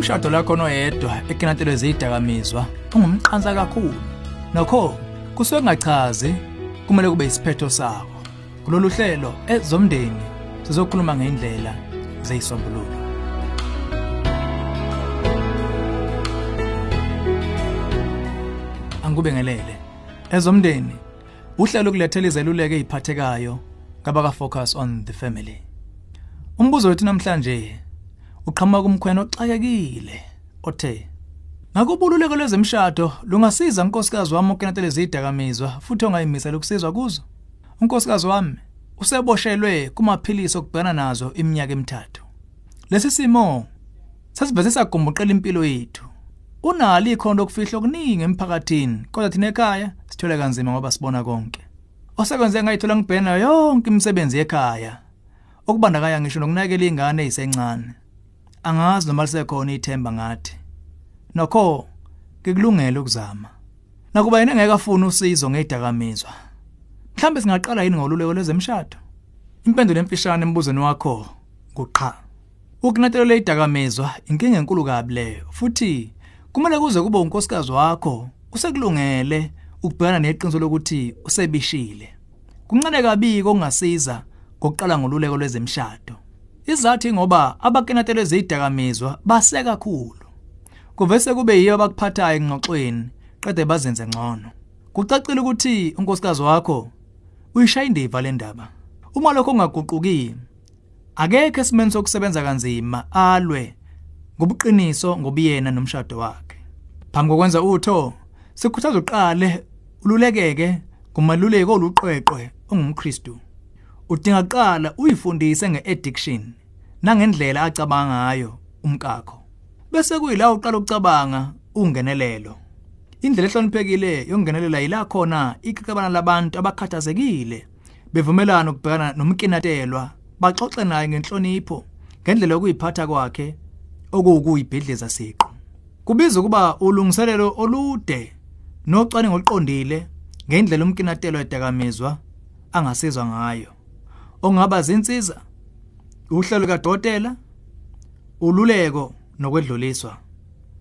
umshado lakho noyedwa ekinatelwe zidakamizwa ungumqansa kakhulu. Nokho kusuke kungachazi kumele kube isiphetho sawo. Kulolu hlelo ezomndeni sizokhuluma ngendlela zeyisombululo angikubingelele ezomndeni uhlelo kulethela izeluleko eziphathekayo ngabaka focus on the family. Umbuzo wethu namhlanje uqhamuka kumkhwena oxakekile othe Ngakubululeko lwezemshado lungasiza unkosikazi wami ukenatele zidakamizwa futhi ongayimisela ukusizwa kuzo. Unkosikazi wami useboshelwe kumaphilisi okubhekana nazo iminyaka emithathu. Lesi simo sasivese sagumbuqela impilo yethu. Unali ikhondo okufihla okuningi emphakathini kodwa thina ekhaya sithole kanzima ngoba sibona konke. Osekwenze ngayithola ngibhena yonke imisebenzi ekhaya. Okubandakanya ngisho nokunakela ingane ezisencane. Angazi noma lisekhona ithemba ngathi. Nokho ngikulungele ukuzama. Nakuba yena ngeke afune usizo ngedakamizwa. Mhlambe singaqala yini ngoluleko lwezemshado? Impendulo emfishane embuzweni wakho kuqha. Ukunatelo ledakamizwa inkinga enkulu kabi leyo futhi kumele kuze kube unkosikazi wakho usekulungele ukubhekana neqiniso lokuthi usebishile. Kuncane kabi okungasiza ngokuqala ngoluleko lwezemshado. Izathu ngoba abakenatelwe zidakamizwa base kakhulu. Kuvese kube yiyo abakuphathayo engxoxweni qede bazenze ngcono. Kucacile ukuthi unkosikazi wakho uyishaya indiva le ndaba. Uma lokho kungaguquki akekho esimeni sokusebenza kanzima alwe ngobuqiniso ngobuyena nomshado wakhe. Phambi kokwenza utho sikhuthaza uqale ululekeke kumaluleko oluqweqwe ongumKristu. Udinga kuqala uyifundise ngeaddiction nangendlela acabanga ngayo umkakho. Bese kuyila uqala ukucabanga ungenelelo. Indlela ehloniphekile yokungenelela yila khona ikicabana labantu abakhathazekile bevumelana ukubhekana nomkinatelwa baxoxe naye ngenhlonipho ngendlela yokuyiphatha kwakhe okuwukuyibhidliza siqo. Kubiza ukuba ulungiselelo olude nocwaningo oluqondile ngendlela umkinatelwa edakamizwa angasizwa ngayo. Ongaba zinsiza uhlelo kadokotela ululeko nokwedluliswa.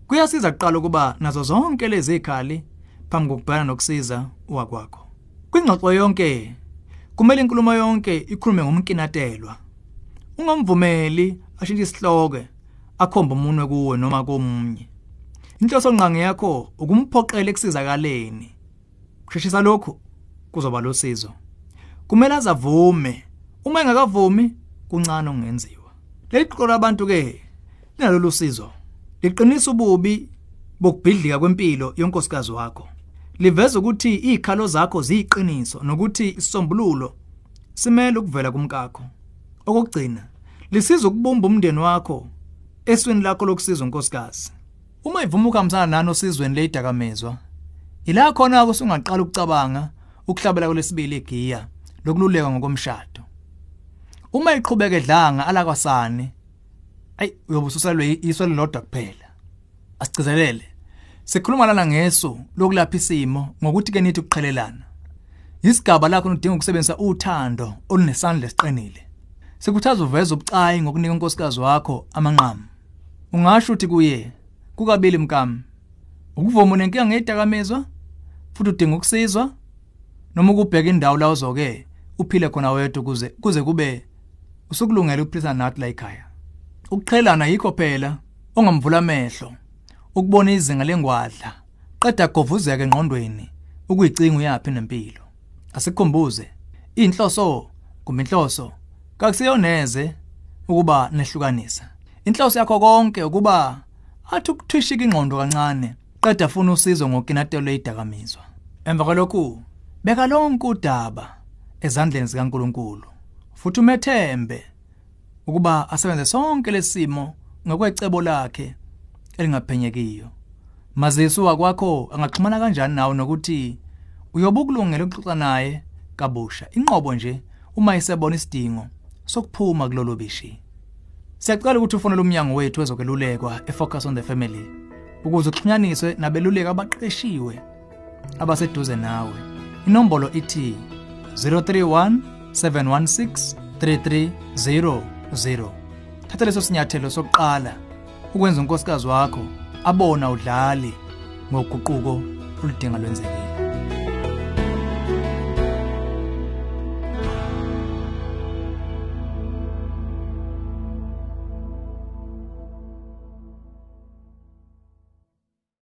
Kuyasiza kuqala ukuba nazo zonke lezi ikhali phambi kokubhekana nokusiza wakwakho. Kwingxoxo yonke kumele inkulumo yonke ikhulume ngomkinatelwa. Ungomvumeli ashintshe isihloko akhomba umunwe kuwe noma komunye. Inhloso nqangi yakho ukumphoqela ekusizakaleni. Kusheshisa lokho kuzoba losizo. Kumele azavume. Uma engakavumi kuncane okungenziwa. Leli qolo labantu ke linalolu sizo. Liqinisa ububi bokubhidlika kwempilo yonkosikazi wakho. Liveza ukuthi izikhalo zakho ziyiqiniso nokuthi isombululo simele ukuvela kumkakho. Okugcina, lisiza ukubumba umndeni wakho esweni lakho lokusiza unkosikazi. Uma ivuma ukuhambisana nani osizweni leyidakamezwa, ila khona usungaqala ukucabanga ukuhlabela kwelesibili igiya lokululeka ngokomshado. Uma iqhubeka edlanga alakwasane, ayi uyobususelwe iswele lodwa kuphela. Asicizelele. Sikhuluma lana ngeso lokulapha isimo ngokuthi ke nithi ukuqhelelana. Isigaba lakho udinga ukusebenzisa uthando olunesandla esiqinile. Sikhuthaza uveze ubucayi ngokunika unkosikazi wakho amanqamu. Ungasho uthi kuye kukabili mkami. Ukuvuma nenkinga ngedakamezwa futhi udinga ukusizwa noma ukubheka indawo la uzoke uphile khona wedwa kuze kuze kube usukulungela ukuphilisana nathi la ekhaya. Ukuqhelana yikho phela ongamvula amehlo ukubona izinga lengwadla qeda govuzeke engqondweni ukuyicinga uyaphina nempilo. Asikhumbuze inhloso kuminhloso kakusiyoneze ukuba nehlukanisa. Inhloso yakho konke ukuba athi ukuthwishika ingqondo kancane qeda funa usizo ngokinatelo leyidakamizwa. Emva kwalokhu beka lonke udaba ezandleni zikaNkuluNkulu futhi umethembe ukuba asebenze sonke lesimo ngokwecebo lakhe elingaphenyekiyo. Mazisi wakwakho angaxhumana kanjani nawe nokuthi uyobukulungela ukuxoxa naye kabusha. Inqobo nje uma isebona isidingo sokuphuma kulolu bishi. Siyacela ukuthi ufonele umnyango wethu wezokelulekwa eFocus on the Family ukuze uxhunyaniswe nabeluleki abaqeshiwe abaseduze nawe. Inombolo ithi 031 716 3300. Thatha leso sinyathelo sokuqala ukwenza unkosikazi wakho abona udlali ngoguquko oludinga lwenzekile